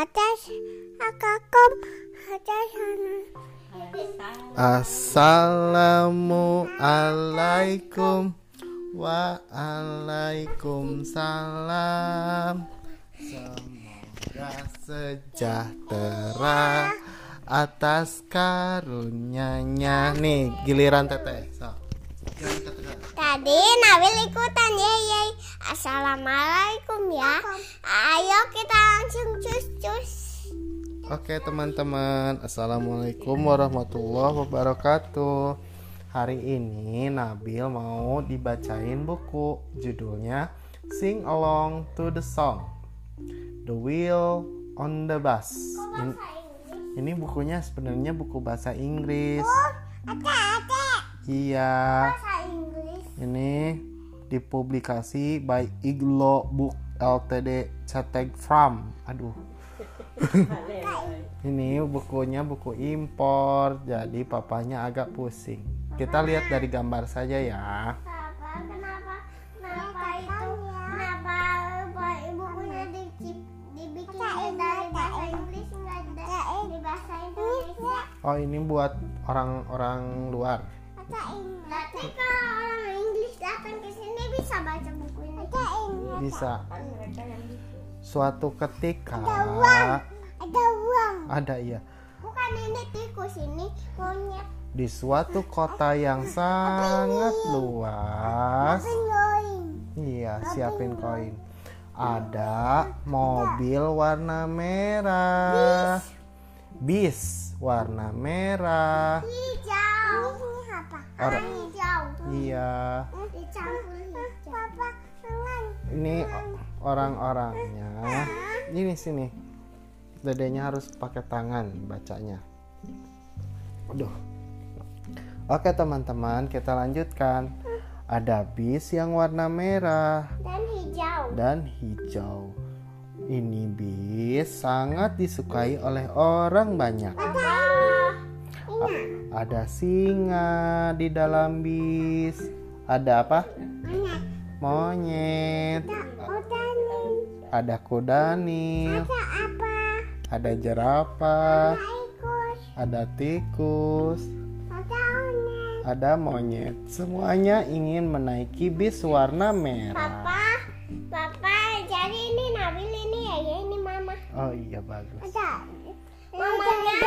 Atas. Assalamualaikum Waalaikumsalam. Semoga sejahtera atas karunyanya Nih giliran teteh Tadi Nabil ikutan. Yeay. Assalamualaikum ya. Ayo kita langsung cus cus. Oke teman-teman. Assalamualaikum warahmatullahi wabarakatuh. Hari ini Nabil mau dibacain buku. Judulnya Sing Along to the Song. The Wheel on the Bus. In- Ini bukunya sebenarnya buku bahasa Inggris. Ada ada. Iya. Ini dipublikasi by Iglo Book Ltd Cetek from Aduh Ini bukunya buku impor, jadi papanya agak pusing. Kita lihat dari gambar saja ya. Papa, kenapa kenapa itu kenapa bu- bukunya di, dibikin dari bahasa Inggris nggak dari di bahasa Indonesia? Oh, ini buat orang-orang luar orang Inggris datang ke sini bisa baca buku ini. Bisa. Suatu ketika Ada uang. ada iya Bukan ini tikus ini monyet. di suatu kota yang sangat luas. Iya, siapin koin. Ada mobil warna merah. Bis warna merah. Hijau. Ini apa? Hijau. Iya. Dicampur. Ini orang-orangnya. Ini sini. Dedenya harus pakai tangan bacanya. Aduh. Oke teman-teman, kita lanjutkan. Ada bis yang warna merah Dan hijau. dan hijau. Ini bis sangat disukai oleh orang banyak. Ada singa di dalam bis. Ada apa? Monyet. Ada. Ada kuda. Ada apa? Ada jerapah. Ada tikus. Ada. Ada monyet. Semuanya ingin menaiki bis warna merah. Papa, Papa, jadi ini Nabil ini ya, ya ini Mama. Oh iya bagus. Ada. Mamanya,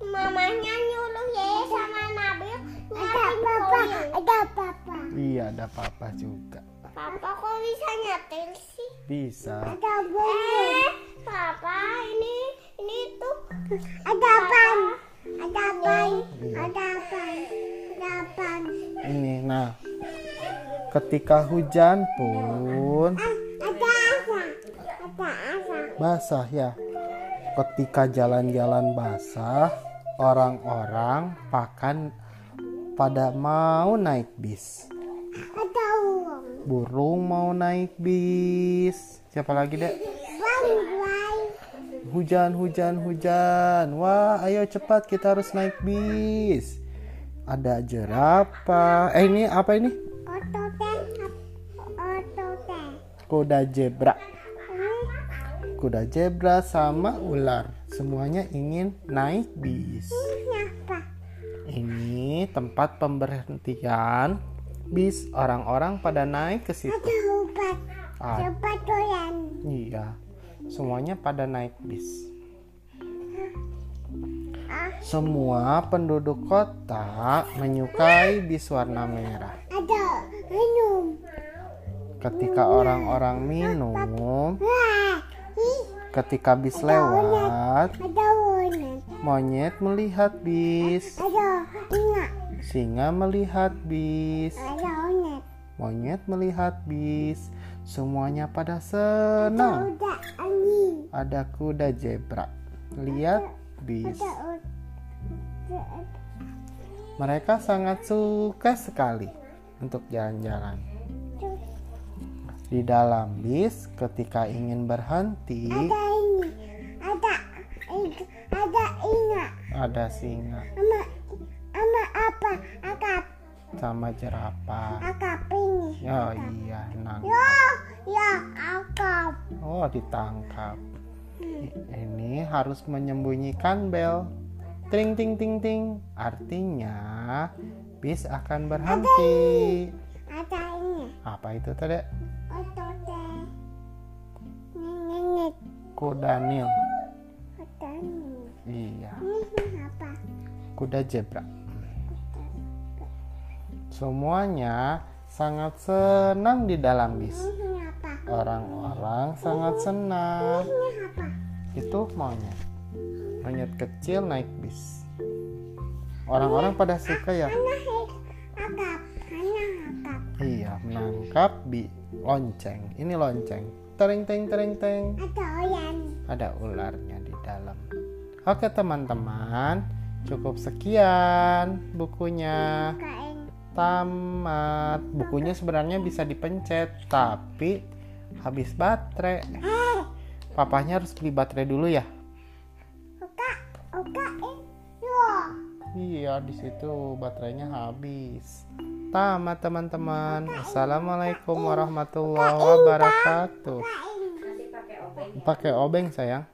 mamanya nyuruh ya sama Nabil nyiapin koin. Ada Papa. Iya ada papa juga. Papa kok bisa nyetir sih? Bisa. Ada Eh, Papa ini ini tuh. Ada ban. Ada ban. Ada ban. Ada ban. Ini nah. Ketika hujan pun Ada apa? Ada apa? basah ya. Ketika jalan-jalan basah, orang-orang pakan pada mau naik bis. Burung mau naik bis. Siapa lagi, Dek? Hujan, hujan, hujan. Wah, ayo cepat kita harus naik bis. Ada jerapah. Eh, ini apa ini? Kuda zebra. Kuda zebra sama ular. Semuanya ingin naik bis. Ini tempat pemberhentian bis. Orang-orang pada naik ke situ. Obat. Ah, doyan. iya. Semuanya pada naik bis. Ah, Semua penduduk kota menyukai bis warna merah. ada minum. Ketika orang-orang minum, Wah, ih, ketika bis lewat, monyet melihat bis, Ada ingat. Singa melihat bis, monyet melihat bis. Semuanya pada senang. Ada kuda zebra. Lihat bis. Mereka sangat suka sekali untuk jalan-jalan. Di dalam bis, ketika ingin berhenti, Ada ini. Ada ada ingat. ada singa. Ama ama apa? Akap. Sama jerapah. Akap ini. Oh iya, nangkap. Ya, ya, akap. Oh, ditangkap. I- Ini harus menyembunyikan bel. Ting ting ting ting. Artinya bis akan berhenti. Ada ini. Apa itu tadi? Nenek. Kuda Nil. Ada ini. Iya, Ini apa? kuda zebra. Semuanya sangat senang di dalam bis. Orang-orang sangat senang. Itu monyet. Monyet kecil naik bis. Orang-orang pada suka ya. Iya, menangkap bi lonceng. Ini lonceng. Tereng teng tereng teng. Ada oyan. Ada ularnya di dalam. Oke teman-teman, cukup sekian bukunya. Tamat. Bukunya sebenarnya bisa dipencet, tapi habis baterai. Papahnya harus beli baterai dulu ya. Oka. Oka. Eh. Iya, di situ baterainya habis. Tamat teman-teman. Assalamualaikum warahmatullahi wabarakatuh. Pakai obeng sayang.